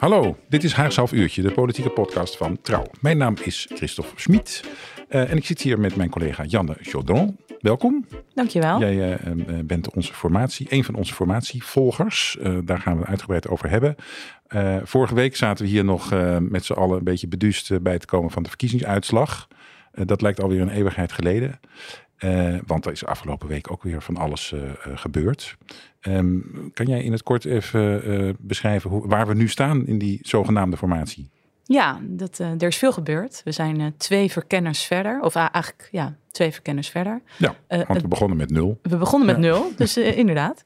Hallo, dit is Haags Half Uurtje, de politieke podcast van Trouw. Mijn naam is Christophe Schmid uh, en ik zit hier met mijn collega Janne Chaudron. Welkom. Dankjewel. Jij uh, bent onze formatie, een van onze formatievolgers. Uh, daar gaan we uitgebreid over hebben. vorige week zaten we hier nog met z'n allen een beetje beduust bij te komen van de verkiezingsuitslag. dat lijkt alweer een eeuwigheid geleden. Uh, want er is afgelopen week ook weer van alles uh, uh, gebeurd. Um, kan jij in het kort even beschrijven hoe, waar we nu staan in die zogenaamde formatie? Ja, dat, er is veel gebeurd. We zijn twee verkenners verder. Of eigenlijk, ja, twee verkenners verder. Ja, want we begonnen met nul. We begonnen met ja. nul, dus inderdaad.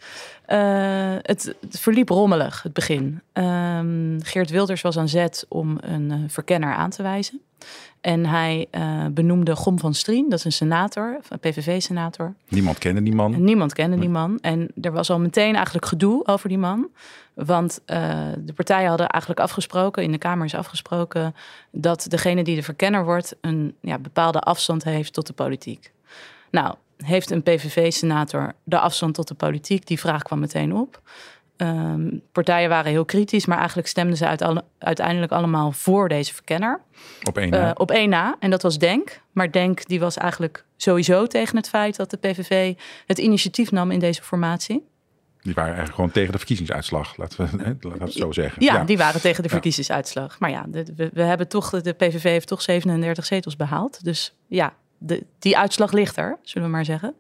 Het, het, verliep rommelig, het begin. Um, Geert Wilders was aan zet om een verkenner aan te wijzen. En hij uh, benoemde Gom van Strien, dat is een senator, een PVV-senator. Niemand kende die man. En niemand kende die man. En er was al meteen eigenlijk gedoe over die man. Want uh, de partijen hadden eigenlijk afgesproken, in de Kamer is afgesproken, dat degene die de verkenner wordt een ja, bepaalde afstand heeft tot de politiek. Nou, heeft een PVV-senator de afstand tot de politiek? Die vraag kwam meteen op. Um, partijen waren heel kritisch, maar eigenlijk stemden ze uit alle, uiteindelijk allemaal voor deze verkenner. Op één na. Uh, op één na. En dat was Denk. Maar Denk die was eigenlijk sowieso tegen het feit dat de PVV het initiatief nam in deze formatie. Die waren eigenlijk gewoon tegen de verkiezingsuitslag, laten we, hè, laten we het zo zeggen. Ja, ja, die waren tegen de verkiezingsuitslag. Maar ja, de, we, we, hebben toch, de PVV heeft toch 37 zetels behaald. Dus ja, de, die uitslag ligt er, zullen we maar zeggen.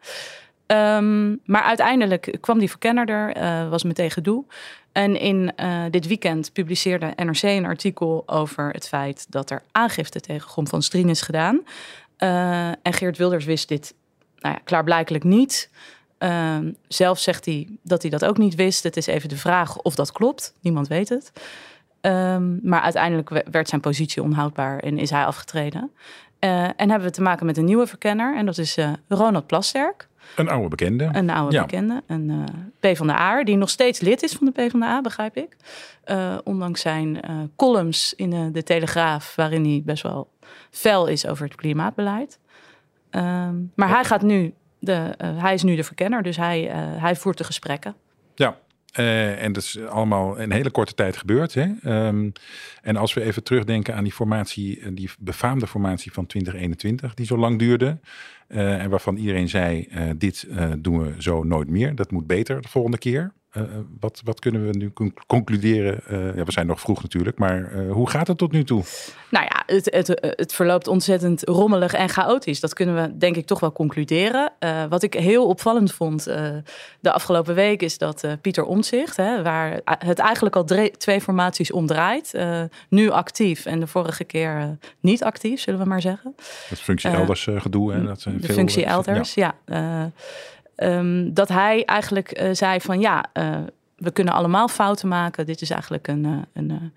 Um, maar uiteindelijk kwam die verkenner er, uh, was meteen gedoe. En in uh, dit weekend publiceerde NRC een artikel over het feit dat er aangifte tegen Gom van Strien is gedaan. Uh, en Geert Wilders wist dit nou ja, klaarblijkelijk niet. Uh, zelf zegt hij dat hij dat ook niet wist. Het is even de vraag of dat klopt. Niemand weet het. Um, maar uiteindelijk werd zijn positie onhoudbaar en is hij afgetreden. Uh, en hebben we te maken met een nieuwe verkenner. En dat is uh, Ronald Plasterk. Een oude bekende. Een oude ja. bekende. Een uh, P van de A, die nog steeds lid is van de P van de A, begrijp ik. Uh, ondanks zijn uh, columns in de, de, Telegraaf, waarin hij best wel fel is over het klimaatbeleid. Um, maar ja. hij gaat nu, de, hij is nu de verkenner, dus hij, hij voert de gesprekken. Ja, uh, en dat is allemaal in een hele korte tijd gebeurd. Hè? Um, en als we even terugdenken aan die formatie, die befaamde formatie van 2021, die zo lang duurde. Uh, en waarvan iedereen zei, dit doen we zo nooit meer. Dat moet beter de volgende keer. Uh, wat, wat, kunnen we nu concluderen? Uh, ja, we zijn nog vroeg natuurlijk, maar hoe gaat het tot nu toe? Nou ja, het, het, het, verloopt ontzettend rommelig en chaotisch. Dat kunnen we denk ik toch wel concluderen. wat ik heel opvallend vond de afgelopen week is dat Pieter Omtzigt, hè, waar het eigenlijk al twee formaties omdraait, nu actief en de vorige keer niet actief, zullen we maar zeggen. Het functie elders gedoe. Hè, dat de veel, functie elders, ja. ja Um, dat hij eigenlijk uh, zei van ja, uh, we kunnen allemaal fouten maken. Dit is eigenlijk een. Uh, een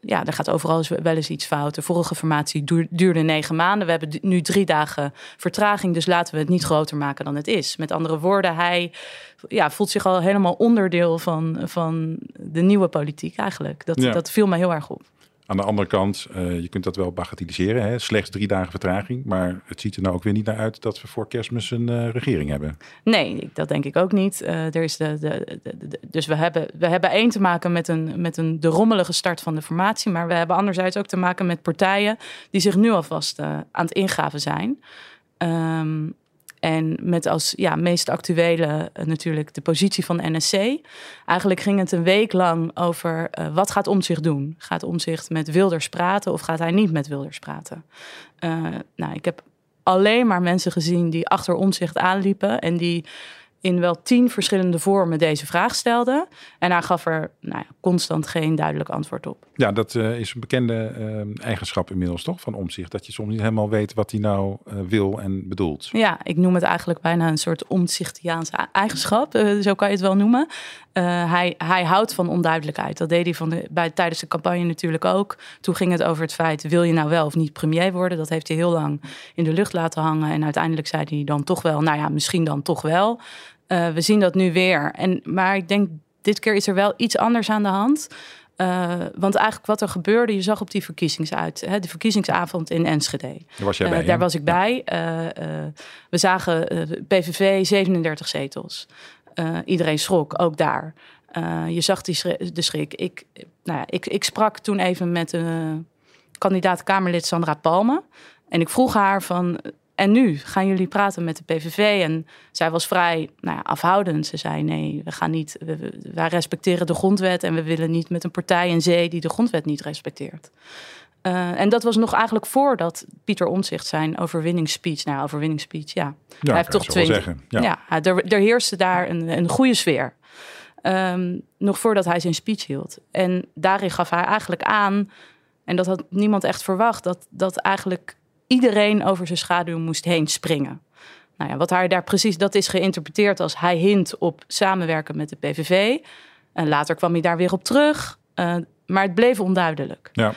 ja, er gaat overal wel eens iets fout. De vorige formatie duurde negen maanden. We hebben nu drie dagen vertraging. Dus laten we het niet groter maken dan het is. Met andere woorden, hij ja, voelt zich al helemaal onderdeel van, van de nieuwe politiek eigenlijk. Dat, ja. dat viel me heel erg op. Aan de andere kant, uh, je kunt dat wel bagatelliseren. Hè? Slechts drie dagen vertraging. Maar het ziet er nou ook weer niet naar uit dat we voor kerstmis een uh, regering hebben. Nee, dat denk ik ook niet. Uh, er is de, de, dus we hebben, we hebben één te maken met, een, met een, de rommelige start van de formatie. Maar we hebben anderzijds ook te maken met partijen die zich nu alvast aan het ingaven zijn. Um, en met als ja, meest actuele uh, natuurlijk de positie van NSC. Eigenlijk ging het een week lang over uh, wat gaat Omtzigt doen? Gaat Omtzigt met Wilders praten of gaat hij niet met Wilders praten? Uh, nou, ik heb alleen maar mensen gezien die achter Omtzigt aanliepen en die in wel tien verschillende vormen deze vraag stelde. En hij gaf er nou ja, constant geen duidelijk antwoord op. Ja, dat uh, is een bekende uh, eigenschap inmiddels toch van omzicht. Dat je soms niet helemaal weet wat hij nou uh, wil en bedoelt. Ja, ik noem het eigenlijk bijna een soort omzichtiaanse eigenschap. Zo kan je het wel noemen. Uh, hij, hij houdt van onduidelijkheid. Dat deed hij van de, bij, tijdens de campagne natuurlijk ook. Toen ging het over het feit: wil je nou wel of niet premier worden? Dat heeft hij heel lang in de lucht laten hangen. En uiteindelijk zei hij dan toch wel: nou ja, misschien dan toch wel. Uh, we zien dat nu weer. En, maar ik denk, dit keer is er wel iets anders aan de hand. Uh, want eigenlijk wat er gebeurde, je zag op die verkiezingsuit, hè, de verkiezingsavond in Enschede. Daar was jij bij. Uh, daar was ik bij. Uh, we zagen PVV 37 zetels. Iedereen schrok, ook daar. je zag die schrik, de schrik. Ik, nou ja, ik, ik sprak toen even met een kandidaat Kamerlid Sandra Palme. En ik vroeg haar van, en nu gaan jullie praten met de PVV. En zij was vrij nou ja, afhoudend. Ze zei: nee, we gaan niet. We, wij respecteren de grondwet en we willen niet met een partij in zee die de grondwet niet respecteert. Uh, en dat was nog eigenlijk voordat Pieter Omtzigt zijn overwinningsspeech, nou overwinningsspeech, ja. ja hij heeft toch twee. Zeggen. Ja, ja er, er, heerste daar een, een goede sfeer. Um, nog voordat hij zijn speech hield. En daarin gaf hij eigenlijk aan, en dat had niemand echt verwacht, dat, dat eigenlijk iedereen over zijn schaduw moest heen springen. Nou ja, wat hij daar precies, dat is geïnterpreteerd als hij hint op samenwerken met de PVV. En later kwam hij daar weer op terug. Uh, maar het bleef onduidelijk. Ja.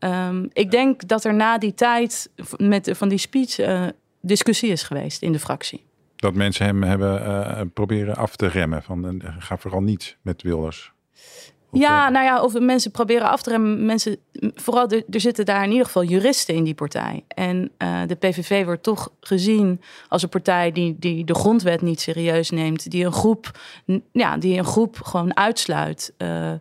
Um, ik denk dat er na die tijd met, van die speech uh, discussie is geweest in de fractie. Dat mensen hem hebben uh, proberen af te remmen. Van ga vooral niet met Wilders ja, nou ja, of mensen proberen af te remmen. Mensen, vooral er, er zitten daar in ieder geval juristen in die partij. En uh, de PVV wordt toch gezien als een partij die, die de grondwet niet serieus neemt. Die een groep, ja, die een groep gewoon uitsluit. Uh,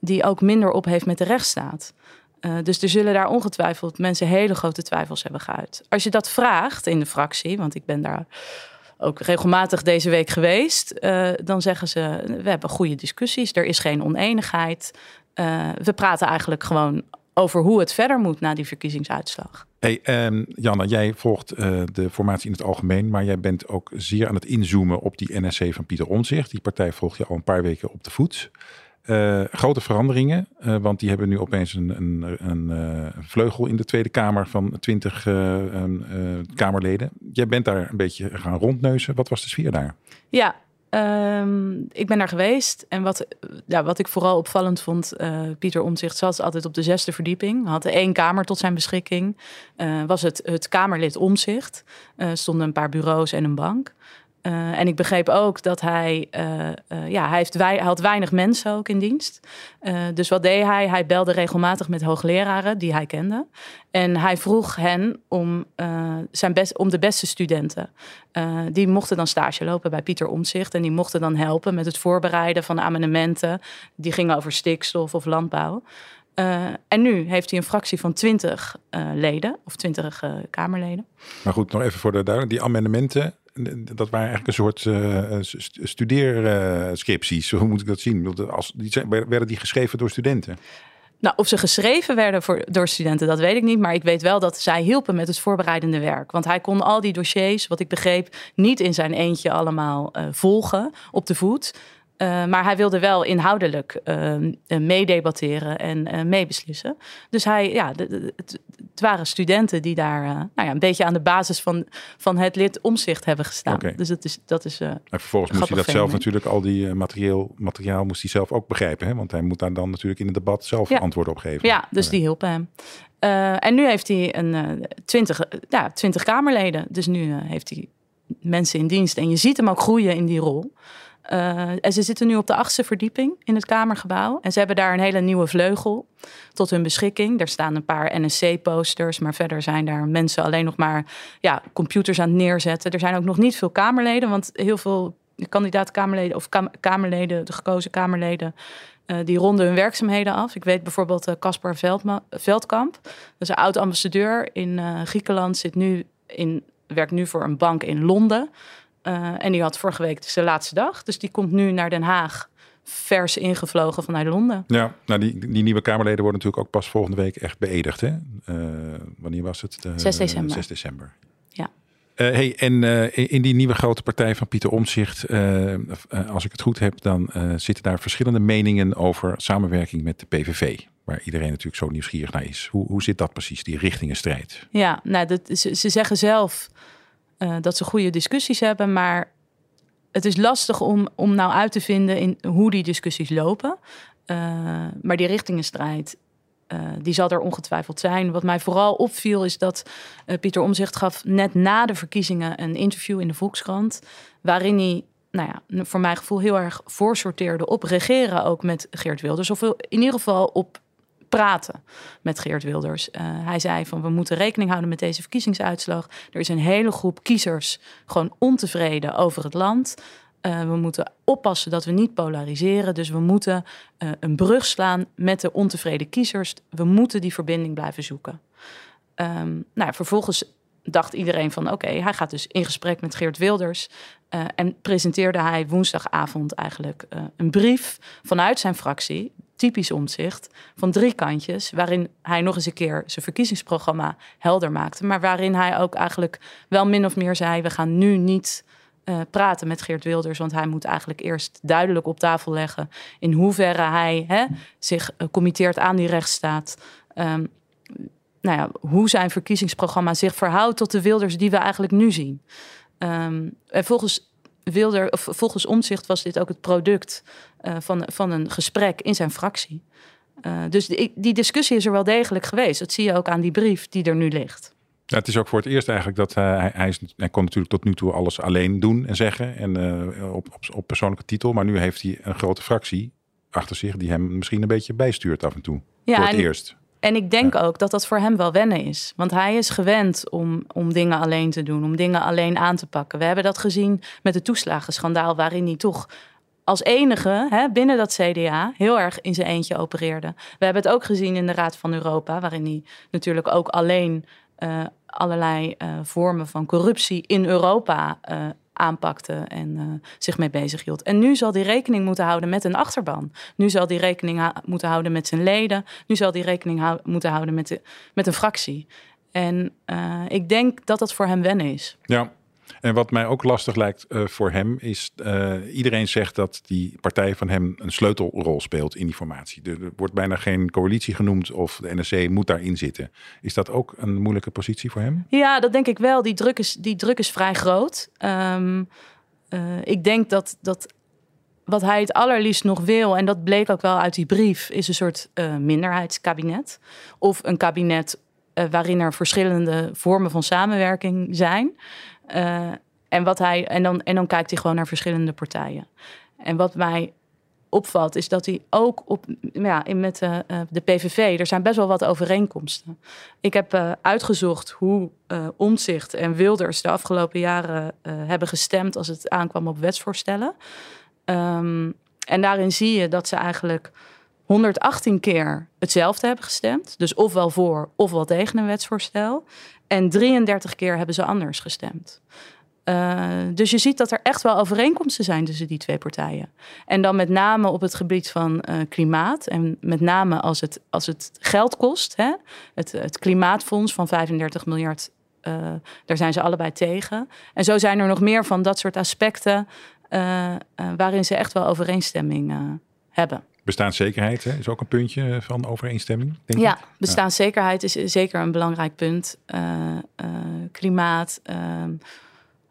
die ook minder op heeft met de rechtsstaat. Uh, dus er zullen daar ongetwijfeld mensen hele grote twijfels hebben geuit. Als je dat vraagt in de fractie, want ik ben daar ook regelmatig deze week geweest. Uh, dan zeggen ze: we hebben goede discussies, er is geen oneenigheid. Uh, we praten eigenlijk gewoon over hoe het verder moet na die verkiezingsuitslag. Hey, um, Janne, jij volgt de formatie in het algemeen, maar jij bent ook zeer aan het inzoomen op die NSC van Pieter Omtzigt. Die partij volg je al een paar weken op de voet. Uh, grote veranderingen, uh, want die hebben nu opeens een, een, een uh, vleugel in de Tweede Kamer van 20 Kamerleden. Jij bent daar een beetje gaan rondneuzen. Wat was de sfeer daar? Ja, um, ik ben daar geweest. En wat, ja, wat ik vooral opvallend vond, Pieter Omtzigt zat altijd op de zesde verdieping. Had één kamer tot zijn beschikking. was het, het Kamerlid Omzicht. stonden een paar bureaus en een bank. Uh, en ik begreep ook dat hij, uh, uh, ja, hij, heeft hij had weinig mensen ook in dienst. dus wat deed hij? Hij belde regelmatig met hoogleraren die hij kende. En hij vroeg hen om, zijn best, om de beste studenten. die mochten dan stage lopen bij Pieter Omtzigt. En die mochten dan helpen met het voorbereiden van amendementen. Die gingen over stikstof of landbouw. en nu heeft hij een fractie van 20 leden, of 20 Kamerleden. Maar goed, nog even voor de duidelijkheid. Die amendementen, dat waren eigenlijk een soort uh, studeerscripties. Hoe moet ik dat zien? Als, die zijn, werden die geschreven door studenten? Nou, of ze geschreven werden voor, door studenten, dat weet ik niet. Maar ik weet wel dat zij hielpen met het voorbereidende werk. Want hij kon al die dossiers, wat ik begreep, niet in zijn eentje allemaal uh, volgen op de voet. Uh, maar hij wilde wel inhoudelijk uh, meedebatteren en uh, meebeslissen. Dus hij, ja, de, de, het, het, waren studenten die daar nou ja, een beetje aan de basis van, van het lid omzicht hebben gestaan. Okay. Dus dat is. Dat is en vervolgens moest hij dat zelf natuurlijk, al die materieel, materiaal moest hij zelf ook begrijpen. Hè? Want hij moet daar dan natuurlijk in het debat zelf ja. antwoord op geven. Ja, dus die hielpen hem. en nu heeft hij een twintig, ja, twintig Kamerleden. Dus nu heeft hij mensen in dienst. En je ziet hem ook groeien in die rol. Uh, en ze zitten nu op de achtste verdieping in het Kamergebouw. En ze hebben daar een hele nieuwe vleugel tot hun beschikking. Er staan een paar NSC-posters, maar verder zijn daar mensen alleen nog maar ja, computers aan het neerzetten. Er zijn ook nog niet veel Kamerleden, want heel veel kandidaat-Kamerleden of kam Kamerleden, de gekozen Kamerleden, uh, die ronden hun werkzaamheden af. Ik weet bijvoorbeeld Caspar uh, Veldkamp, dat is een oud-ambassadeur in Griekenland, zit nu in, werkt nu voor een bank in Londen. Uh, en die had vorige week dus de laatste dag. Dus die komt nu naar Den Haag vers ingevlogen vanuit Londen. Ja, nou die, die nieuwe Kamerleden worden natuurlijk ook pas volgende week echt beëdigd. Hè? Uh, wanneer was het? Uh, 6 december. 6 december. Ja. hey, en in die nieuwe grote partij van Pieter Omtzigt, als ik het goed heb, dan zitten daar verschillende meningen over samenwerking met de PVV. Waar iedereen natuurlijk zo nieuwsgierig naar is. Hoe, hoe zit dat precies, die richtingenstrijd? Ja, nou, dat, ze, ze zeggen zelf uh, dat ze goede discussies hebben, maar het is lastig om, om nou uit te vinden in hoe die discussies lopen. Uh, maar die richtingenstrijd, uh, die zal er ongetwijfeld zijn. Wat mij vooral opviel is dat Pieter Omzicht gaf net na de verkiezingen een interview in de Volkskrant. Waarin hij, nou ja, voor mijn gevoel heel erg voorsorteerde op regeren ook met Geert Wilders. Of in ieder geval op praten met Geert Wilders. Uh, hij zei van we moeten rekening houden met deze verkiezingsuitslag. Er is een hele groep kiezers gewoon ontevreden over het land. Uh, we moeten oppassen dat we niet polariseren. Dus we moeten uh, een brug slaan met de ontevreden kiezers. We moeten die verbinding blijven zoeken. Um, nou, vervolgens dacht iedereen van oké, hij gaat dus in gesprek met Geert Wilders. En presenteerde hij woensdagavond eigenlijk een brief vanuit zijn fractie typisch omzicht van drie kantjes, waarin hij nog eens een keer zijn verkiezingsprogramma helder maakte, maar waarin hij ook eigenlijk wel min of meer zei: we gaan nu niet uh, praten met Geert Wilders, want hij moet eigenlijk eerst duidelijk op tafel leggen in hoeverre hij hè, zich uh, committeert aan die rechtsstaat. Um, nou ja, hoe zijn verkiezingsprogramma zich verhoudt tot de Wilders die we eigenlijk nu zien. Um, en volgens Wilder, of volgens Omzicht was dit ook het product uh, van, van een gesprek in zijn fractie. Uh, dus die, die, discussie is er wel degelijk geweest. Dat zie je ook aan die brief die er nu ligt. Ja, het is ook voor het eerst eigenlijk dat uh, hij, hij, is, hij kon natuurlijk tot nu toe alles alleen doen en zeggen. En op, op, op persoonlijke titel. Maar nu heeft hij een grote fractie achter zich die hem misschien een beetje bijstuurt af en toe. Ja, voor het en, eerst. En ik denk ja. ook dat dat voor hem wel wennen is. Want hij is gewend om, om dingen alleen te doen, om dingen alleen aan te pakken. We hebben dat gezien met het toeslagenschandaal, waarin hij toch als enige hè, binnen dat CDA heel erg in zijn eentje opereerde. We hebben het ook gezien in de Raad van Europa, waarin hij natuurlijk ook alleen uh, allerlei uh, vormen van corruptie in Europa uh, aanpakte en uh, zich mee bezig hield. En nu zal hij rekening moeten houden met een achterban. Nu zal hij rekening moeten houden met zijn leden. Nu zal hij rekening moeten houden met, de, met een fractie. En uh, ik denk dat dat voor hem wennen is. Ja, en wat mij ook lastig lijkt uh, voor hem is, uh, iedereen zegt dat die partij van hem een sleutelrol speelt in die formatie. Er, wordt bijna geen coalitie genoemd of de NSC moet daarin zitten. Is dat ook een moeilijke positie voor hem? Ja, dat denk ik wel. Die druk is, die druk is vrij groot. Um, uh, ik denk dat, dat wat hij het allerliefst nog wil, en dat bleek ook wel uit die brief, is een soort minderheidskabinet. Of een kabinet waarin er verschillende vormen van samenwerking zijn. Uh, en, wat hij, en, dan, en dan kijkt hij gewoon naar verschillende partijen. En wat mij opvalt, is dat hij ook op, ja, met de, uh, de PVV, er zijn best wel wat overeenkomsten. Ik heb uh, uitgezocht hoe uh, Omtzigt en Wilders de afgelopen jaren hebben gestemd als het aankwam op wetsvoorstellen. Um, en daarin zie je dat ze eigenlijk 118 keer hetzelfde hebben gestemd. Dus ofwel voor ofwel tegen een wetsvoorstel. En 33 keer hebben ze anders gestemd. Uh, dus je ziet dat er echt wel overeenkomsten zijn tussen die twee partijen. En dan met name op het gebied van uh, klimaat. En met name als het, als het geld kost. Hè? Het, het klimaatfonds van 35 miljard. Uh, daar zijn ze allebei tegen. En zo zijn er nog meer van dat soort aspecten. waarin ze echt wel overeenstemming hebben. Bestaanszekerheid hè, is ook een puntje van overeenstemming. Denk ja, ik. bestaanszekerheid is zeker een belangrijk punt. Uh, uh, klimaat, uh,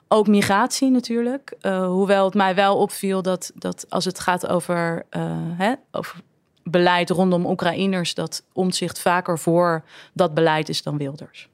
ook migratie natuurlijk. hoewel het mij wel opviel dat, dat als het gaat over, hè, over beleid rondom Oekraïners, dat omzicht vaker voor dat beleid is dan Wilders.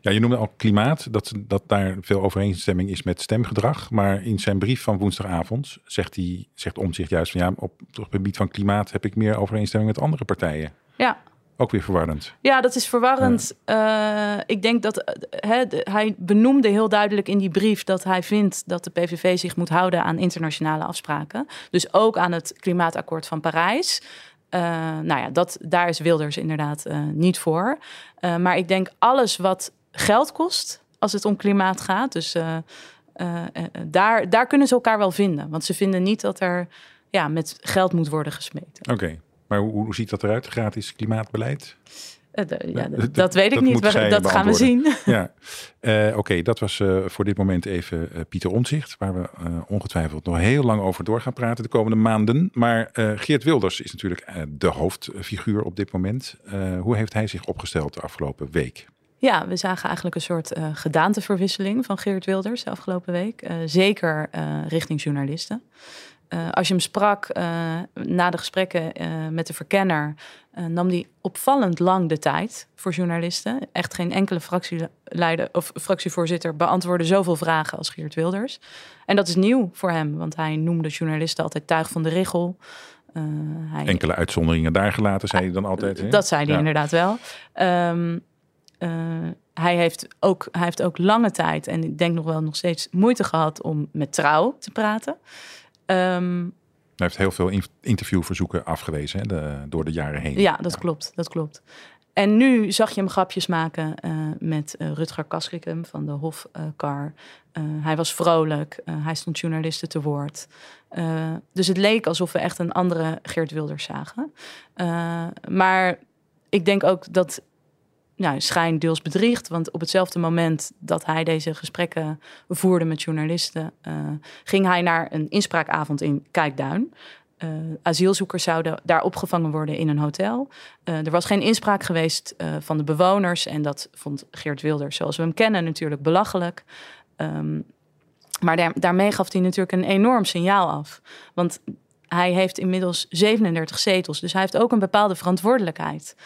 Ja, je noemde al klimaat, dat, dat daar veel overeenstemming is met stemgedrag. Maar in zijn brief van woensdagavond zegt, hij, zegt Omtzigt juist van ja, op, het gebied van klimaat heb ik meer overeenstemming met andere partijen. Ja. Ook weer verwarrend. Ja, dat is verwarrend. Ja. Uh, ik denk dat he, de, hij benoemde heel duidelijk in die brief dat hij vindt dat de PVV zich moet houden aan internationale afspraken. Dus ook aan het klimaatakkoord van Parijs. Uh, nou ja, dat, daar is Wilders inderdaad uh, niet voor. Uh, maar ik denk alles wat geld kost als het om klimaat gaat. Dus daar, daar kunnen ze elkaar wel vinden. Want ze vinden niet dat er ja, met geld moet worden gesmeten. Oké, maar hoe, hoe ziet dat eruit, gratis klimaatbeleid? De, ja, dat, dat weet ik dat niet. We, dat gaan we zien. Ja. Uh, Oké, okay, dat was uh, voor dit moment even Pieter Omtzigt. Waar we ongetwijfeld nog heel lang over door gaan praten de komende maanden. Maar Geert Wilders is natuurlijk de hoofdfiguur op dit moment. hoe heeft hij zich opgesteld de afgelopen week? Ja, we zagen eigenlijk een soort gedaanteverwisseling van Geert Wilders de afgelopen week. Zeker richting journalisten. Als je hem sprak na de gesprekken met de verkenner, nam hij opvallend lang de tijd voor journalisten. Echt geen enkele fractieleider of fractievoorzitter beantwoordde zoveel vragen als Geert Wilders. En dat is nieuw voor hem, want hij noemde journalisten altijd tuig van de richel. Hij... Enkele uitzonderingen daar gelaten, zei hij dan altijd. Hè? Dat zei hij ja. inderdaad wel. Um, uh, hij, heeft ook, hij heeft ook lange tijd, en ik denk nog wel nog steeds, moeite gehad om met trouw te praten. Um, hij heeft heel veel interviewverzoeken afgewezen hè, de, door de jaren heen. Ja, dat klopt. Dat klopt. En nu zag je hem grapjes maken uh, met uh, Rutger Kastrikum van de Hofkar. hij was vrolijk, hij stond journalisten te woord. dus het leek alsof we echt een andere Geert Wilders zagen. maar ik denk ook dat nou, schijn deels bedriegt. Want op hetzelfde moment dat hij deze gesprekken voerde met journalisten, uh, ging hij naar een inspraakavond in Kijkduin. Uh, asielzoekers zouden daar opgevangen worden in een hotel. Uh, er was geen inspraak geweest van de bewoners. En dat vond Geert Wilders, zoals we hem kennen, natuurlijk belachelijk. Um, maar daar, daarmee gaf hij natuurlijk een enorm signaal af. Want hij heeft inmiddels 37 zetels. Dus hij heeft ook een bepaalde verantwoordelijkheid.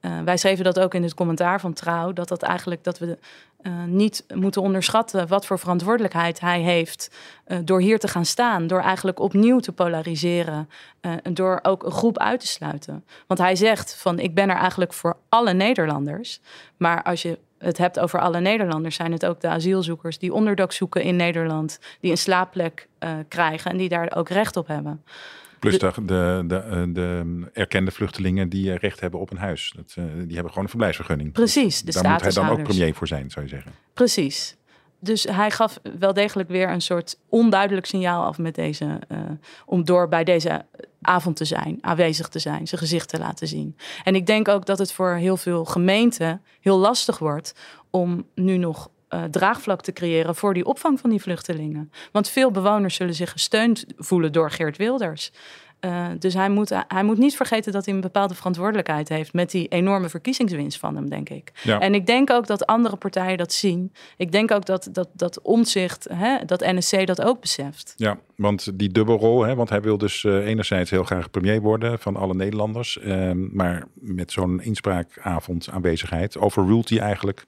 Uh, wij schreven dat ook in het commentaar van Trouw, dat dat eigenlijk dat we uh, niet moeten onderschatten wat voor verantwoordelijkheid hij heeft uh, door hier te gaan staan, door eigenlijk opnieuw te polariseren en door ook een groep uit te sluiten. Want hij zegt van ik ben er eigenlijk voor alle Nederlanders, maar als je het hebt over alle Nederlanders, zijn het ook de asielzoekers die onderdak zoeken in Nederland, die een slaapplek krijgen en die daar ook recht op hebben. Plus de, de, de, eh, de, erkende vluchtelingen die eh, recht hebben op een huis. Dat, uh, die hebben gewoon een verblijfsvergunning. Precies, de Daar moet hij dan ook premier voor zijn, zou je zeggen. Precies. Dus hij gaf wel degelijk weer een soort onduidelijk signaal af met deze, uh, om door bij deze avond te zijn, aanwezig te zijn, zijn gezicht te laten zien. En ik denk ook dat het voor heel veel gemeenten heel lastig wordt om nu nog uh, draagvlak te creëren voor die opvang van die vluchtelingen. Want veel bewoners zullen zich gesteund voelen door Geert Wilders. Uh, dus hij moet, hij moet niet vergeten dat hij een bepaalde verantwoordelijkheid heeft met die enorme verkiezingswinst van hem, denk ik. Ja. En ik denk ook dat andere partijen dat zien. Ik denk ook dat, dat, dat omzicht, hè, dat NSC dat ook beseft. Ja, want die dubbelrol, hè, want hij wil dus uh, enerzijds heel graag premier worden van alle Nederlanders. Uh, maar met zo'n inspraakavond aanwezigheid overrult hij eigenlijk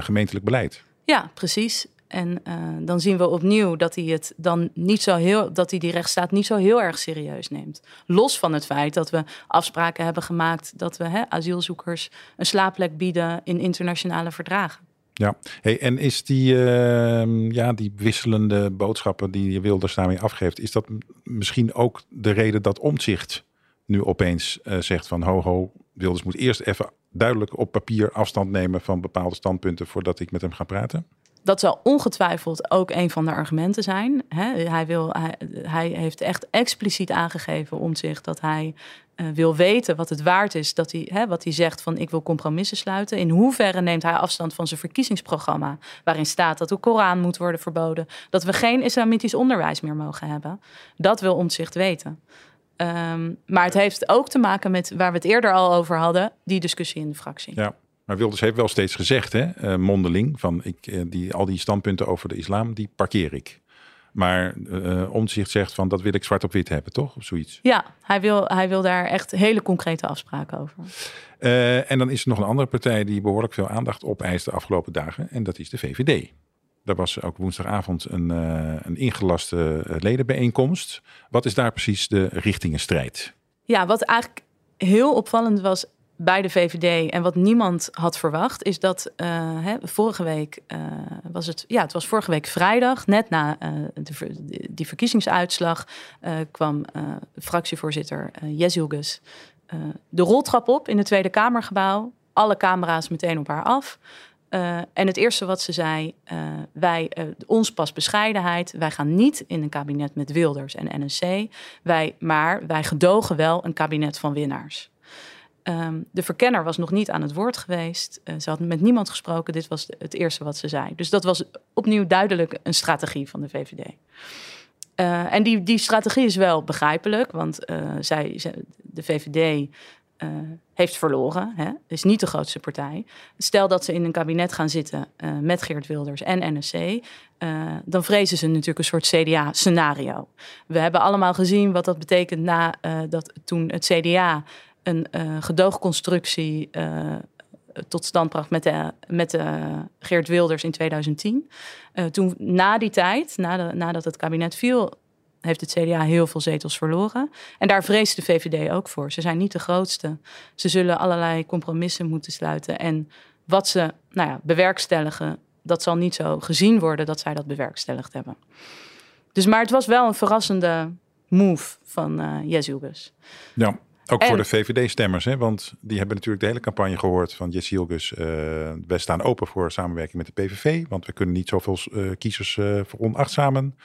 gemeentelijk beleid. Ja, precies. En uh, dan zien we opnieuw dat hij het dan niet zo heel, dat hij die rechtsstaat niet zo heel erg serieus neemt. Los van het feit dat we afspraken hebben gemaakt dat we hè, asielzoekers een slaapplek bieden in internationale verdragen. Ja, hey, en is die, uh, ja, die wisselende boodschappen die je Wilders daarmee afgeeft, is dat misschien ook de reden dat omzicht nu opeens uh, zegt van ho ho, Wilders moet eerst even duidelijk op papier afstand nemen van bepaalde standpunten voordat ik met hem ga praten? Dat zal ongetwijfeld ook een van de argumenten zijn. Hij, wil, hij, heeft echt expliciet aangegeven om zich dat hij uh, wil weten wat het waard is dat hij, wat hij zegt van ik wil compromissen sluiten. In hoeverre neemt hij afstand van zijn verkiezingsprogramma, waarin staat dat de Koran moet worden verboden, dat we geen islamitisch onderwijs meer mogen hebben. Dat wil Omtzigt weten. Um, maar het heeft ook te maken met waar we het eerder al over hadden, die discussie in de fractie. Ja. Maar Wilders heeft wel steeds gezegd, hè, uh, mondeling, van ik, uh, die, al die standpunten over de islam, die parkeer ik. Maar uh, Omtzigt zegt van dat wil ik zwart op wit hebben, toch? Of zoiets. Ja, hij wil, hij wil daar echt hele concrete afspraken over. en dan is er nog een andere partij die behoorlijk veel aandacht opeist de afgelopen dagen. En dat is de VVD. Daar was ook woensdagavond een, uh, een ingelaste ledenbijeenkomst. Wat is daar precies de richtingenstrijd? Ja, wat eigenlijk heel opvallend was bij de VVD en wat niemand had verwacht, is dat uh, hè, vorige week uh, was het, ja, het was vorige week vrijdag, net na uh, de, die verkiezingsuitslag, kwam fractievoorzitter Jezilgus de roltrap op in het Tweede Kamergebouw. Alle camera's meteen op haar af. Uh, en het eerste wat ze zei, uh, wij, uh, ons pas bescheidenheid. Wij gaan niet in een kabinet met Wilders en NSC. Wij, maar wij gedogen wel een kabinet van winnaars. Um, de verkenner was nog niet aan het woord geweest. ze had met niemand gesproken. Dit was het eerste wat ze zei. Dus dat was opnieuw duidelijk een strategie van de VVD. en die, die strategie is wel begrijpelijk, want zij, de VVD eh, heeft verloren, hè, is niet de grootste partij. Stel dat ze in een kabinet gaan zitten uh, met Geert Wilders en NSC, uh, dan vrezen ze natuurlijk een soort CDA-scenario. We hebben allemaal gezien wat dat betekent na dat toen het CDA een gedoogconstructie tot stand bracht met, de, met de Geert Wilders in 2010. toen na die tijd, nadat het kabinet viel, heeft het CDA heel veel zetels verloren. En daar vreest de VVD ook voor. Ze zijn niet de grootste. Ze zullen allerlei compromissen moeten sluiten. En wat ze nou ja, bewerkstelligen, dat zal niet zo gezien worden dat zij dat bewerkstelligd hebben. Dus, maar het was wel een verrassende move van uh, Jezilgus. Ja, ook voor de VVD-stemmers, hè? want die hebben natuurlijk de hele campagne gehoord van Jesse Hilgus. Uh, wij staan open voor samenwerking met de PVV, want we kunnen niet zoveel uh, kiezers uh, veronachtzamen.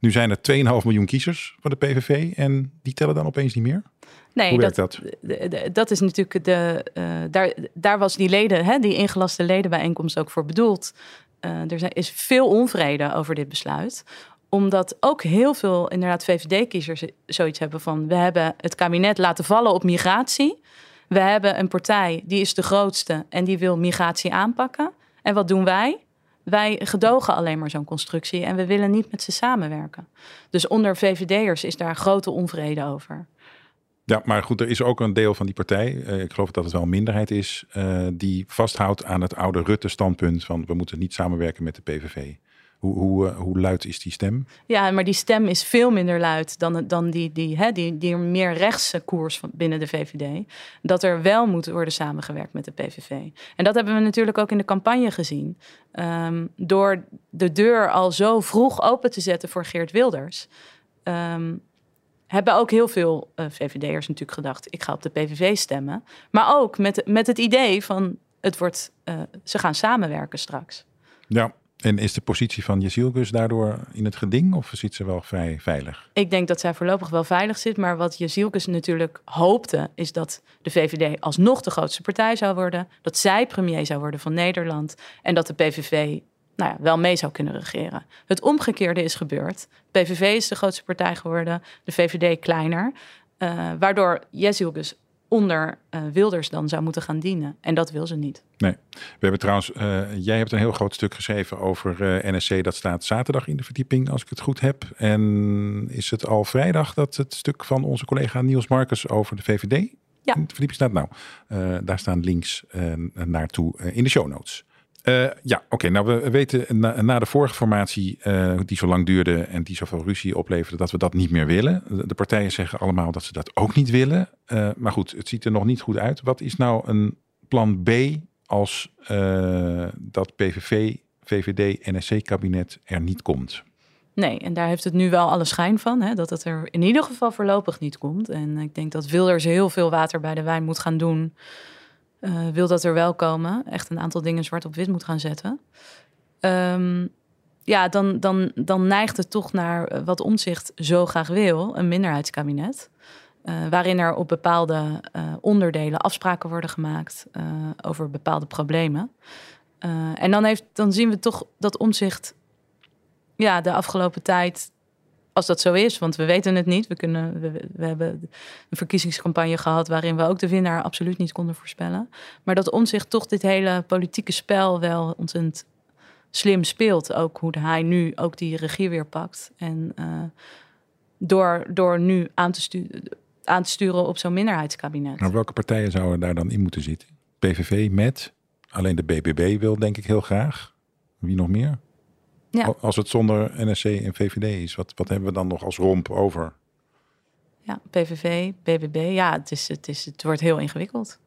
Nu zijn er 2,5 miljoen kiezers van de PVV en die tellen dan opeens niet meer? Nee, Hoe werkt dat, dat? dat is natuurlijk de. Uh, daar, daar was die leden, hè, die ingelaste ledenbijeenkomst ook voor bedoeld. Uh, er is veel onvrede over dit besluit omdat ook heel veel inderdaad VVD-kiezers zoiets hebben van... we hebben het kabinet laten vallen op migratie. We hebben een partij, die is de grootste en die wil migratie aanpakken. En wat doen wij? Wij gedogen alleen maar zo'n constructie en we willen niet met ze samenwerken. Dus onder VVD'ers is daar grote onvrede over. Ja, maar goed, er is ook een deel van die partij, eh, ik geloof dat het wel een minderheid is, uh, die vasthoudt aan het oude Rutte-standpunt van we moeten niet samenwerken met de PVV. Hoe, hoe, eh, hoe luid is die stem? Ja, maar die stem is veel minder luid dan, dan die, die, hè, die, die meer rechtse koers van binnen de VVD. Dat er wel moet worden samengewerkt met de PVV. En dat hebben we natuurlijk ook in de campagne gezien. Um, door de deur al zo vroeg open te zetten voor Geert Wilders. Um, hebben ook heel veel uh, VVD'ers natuurlijk gedacht: ik ga op de PVV stemmen. Maar ook met, met het idee van: het wordt, uh, ze gaan samenwerken straks. Ja, en is de positie van Jezielkus daardoor in het geding of zit ze wel vrij veilig? Ik denk dat zij voorlopig wel veilig zit. Maar wat Jezielkus natuurlijk hoopte, is dat de VVD alsnog de grootste partij zou worden. Dat zij premier zou worden van Nederland. En dat de PVV nou ja, wel mee zou kunnen regeren. Het omgekeerde is gebeurd. PVV is de grootste partij geworden, de VVD kleiner. Uh, waardoor Jezielkus onder uh, Wilders dan zou moeten gaan dienen. En dat wil ze niet. Nee. We hebben trouwens, uh, jij hebt een heel groot stuk geschreven over uh, eh, NSC. Dat staat zaterdag in de verdieping, als ik het goed heb. En is het al vrijdag dat het stuk van onze collega Niels Marcus over de VVD ja. in de verdieping staat? Nou, daar staan links naartoe in de show notes. Uh, ja, oké. Nou, we weten na, de vorige formatie, uh, die zo lang duurde en die zoveel ruzie opleverde, dat we dat niet meer willen. De, partijen zeggen allemaal dat ze dat ook niet willen. Uh, maar goed, het ziet er nog niet goed uit. Wat is nou een plan B als dat PVV, VVD, NSC-kabinet er niet komt? Nee, en daar heeft het nu wel alle schijn van, hè, dat het er in ieder geval voorlopig niet komt. En ik denk dat Wilders heel veel water bij de wijn moet gaan doen uh, wil dat er wel komen. Echt een aantal dingen zwart op wit moet gaan zetten. Um, ja, dan, dan, dan neigt het toch naar eh, wat omzicht zo graag wil: een minderheidskabinet. Uh, waarin er op bepaalde onderdelen afspraken worden gemaakt over bepaalde problemen. en dan, heeft, dan zien we toch dat omzicht ja, de afgelopen tijd als dat zo is, want we weten het niet. We, kunnen, we, hebben een verkiezingscampagne gehad waarin we ook de winnaar absoluut niet konden voorspellen. Maar dat omzicht toch dit hele politieke spel wel ontzettend slim speelt. Ook hoe hij nu ook die regie weer pakt. En uh, door, door nu aan te, sturen, aan te sturen op zo'n minderheidskabinet. Maar welke partijen zouden daar dan in moeten zitten? PVV met, alleen de BBB wil denk ik heel graag. Wie nog meer? Ja. Als het zonder NSC en VVD is, wat, wat hebben we dan nog als romp over? Ja, PVV, BBB, ja, het, is, het, is, het wordt heel ingewikkeld.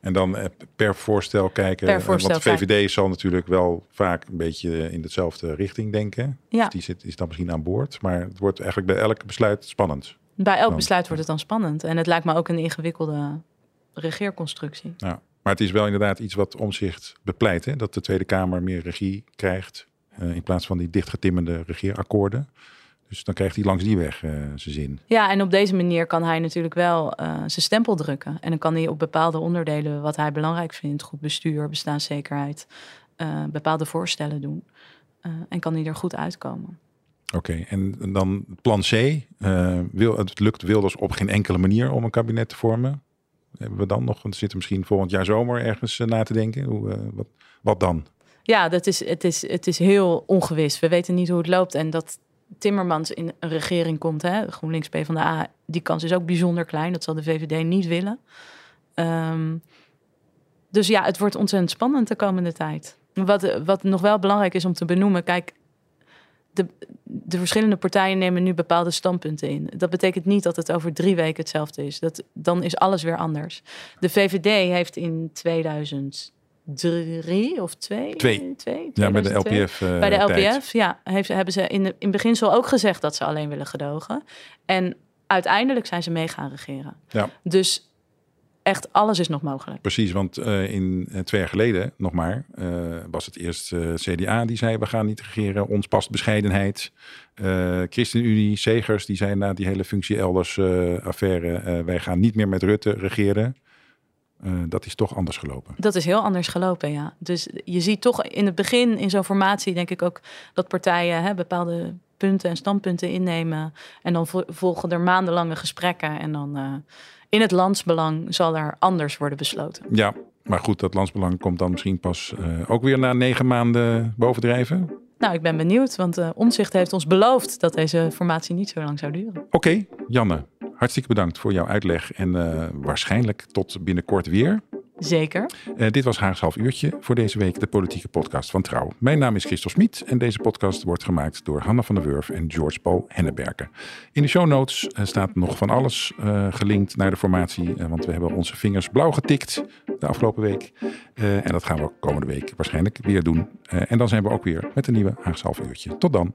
En dan eh, per voorstel kijken. Per voorstel want de VVD kijken. zal natuurlijk wel vaak een beetje in dezelfde richting denken. Ja. Dus die zit, is dan misschien aan boord. Maar het wordt eigenlijk bij elk besluit spannend. Bij elk dan, besluit wordt het dan spannend. En het lijkt me ook een ingewikkelde regeerconstructie. Ja. Maar het is wel inderdaad iets wat omzicht bepleit. Hè? Dat de Tweede Kamer meer regie krijgt. Uh, in plaats van die dichtgetimmende regeerakkoorden. Dus dan krijgt hij langs die weg uh, zijn zin. Ja, en op deze manier kan hij natuurlijk wel uh, zijn stempel drukken. En dan kan hij op bepaalde onderdelen wat hij belangrijk vindt, goed bestuur, bestaanszekerheid, bepaalde voorstellen doen. en kan hij er goed uitkomen. Oké, okay, en dan plan C. wil, het lukt Wilders op geen enkele manier om een kabinet te vormen. Hebben we dan nog, want zitten misschien volgend jaar zomer ergens eh, na te denken. Hoe, eh, wat, wat dan? Ja, dat is, het, is, het is heel ongewis. We weten niet hoe het loopt. En dat Timmermans in een regering komt, hè, GroenLinks PvdA, die kans is ook bijzonder klein. Dat zal de VVD niet willen. Ehm, dus ja, het wordt ontzettend spannend de komende tijd. Wat, wat nog wel belangrijk is om te benoemen, kijk, de, de verschillende partijen nemen nu bepaalde standpunten in. Dat betekent niet dat het over drie weken hetzelfde is. Dat, dan is alles weer anders. De VVD heeft in 2003 of twee? Twee. twee Ja, bij de 2002. LPF. eh, Bij de tijd. LPF, ja, heeft, hebben ze in, de, in beginsel ook gezegd dat ze alleen willen gedogen. En uiteindelijk zijn ze mee gaan regeren. Ja. Dus echt alles is nog mogelijk. Precies, want eh, in eh, twee jaar geleden nog maar eh, was het eerst eh, CDA die zei we gaan niet regeren, ons past bescheidenheid. Eh ChristenUnie, Segers die zei na die hele functie elders eh, affaire eh, wij gaan niet meer met Rutte regeren. Eh, dat is toch anders gelopen. Dat is heel anders gelopen, ja. Dus je ziet toch in het begin in zo'n formatie, denk ik ook, dat partijen hè, bepaalde punten en standpunten innemen. En dan vo- volgen er maandenlange gesprekken. En dan eh, in het landsbelang zal er anders worden besloten. Ja, maar goed, dat landsbelang komt dan misschien pas eh, ook weer na negen maanden bovendrijven. Nou, ik ben benieuwd, want uh, Omzicht heeft ons beloofd dat deze formatie niet zo lang zou duren. Oké, Janne, hartstikke bedankt voor jouw uitleg en eh, waarschijnlijk tot binnenkort weer. Zeker. Uh, dit was Haags half uurtje voor deze week de politieke podcast van Trouw. Mijn naam is Christel Smit en deze podcast wordt gemaakt door Hanna van der Wurf en George Paul Henneberken. In de show notes uh, staat nog van alles uh, gelinkt naar de formatie, want we hebben onze vingers blauw getikt de afgelopen week. Eh, en dat gaan we komende week waarschijnlijk weer doen. Eh, en dan zijn we ook weer met een nieuwe Haags half uurtje. Tot dan.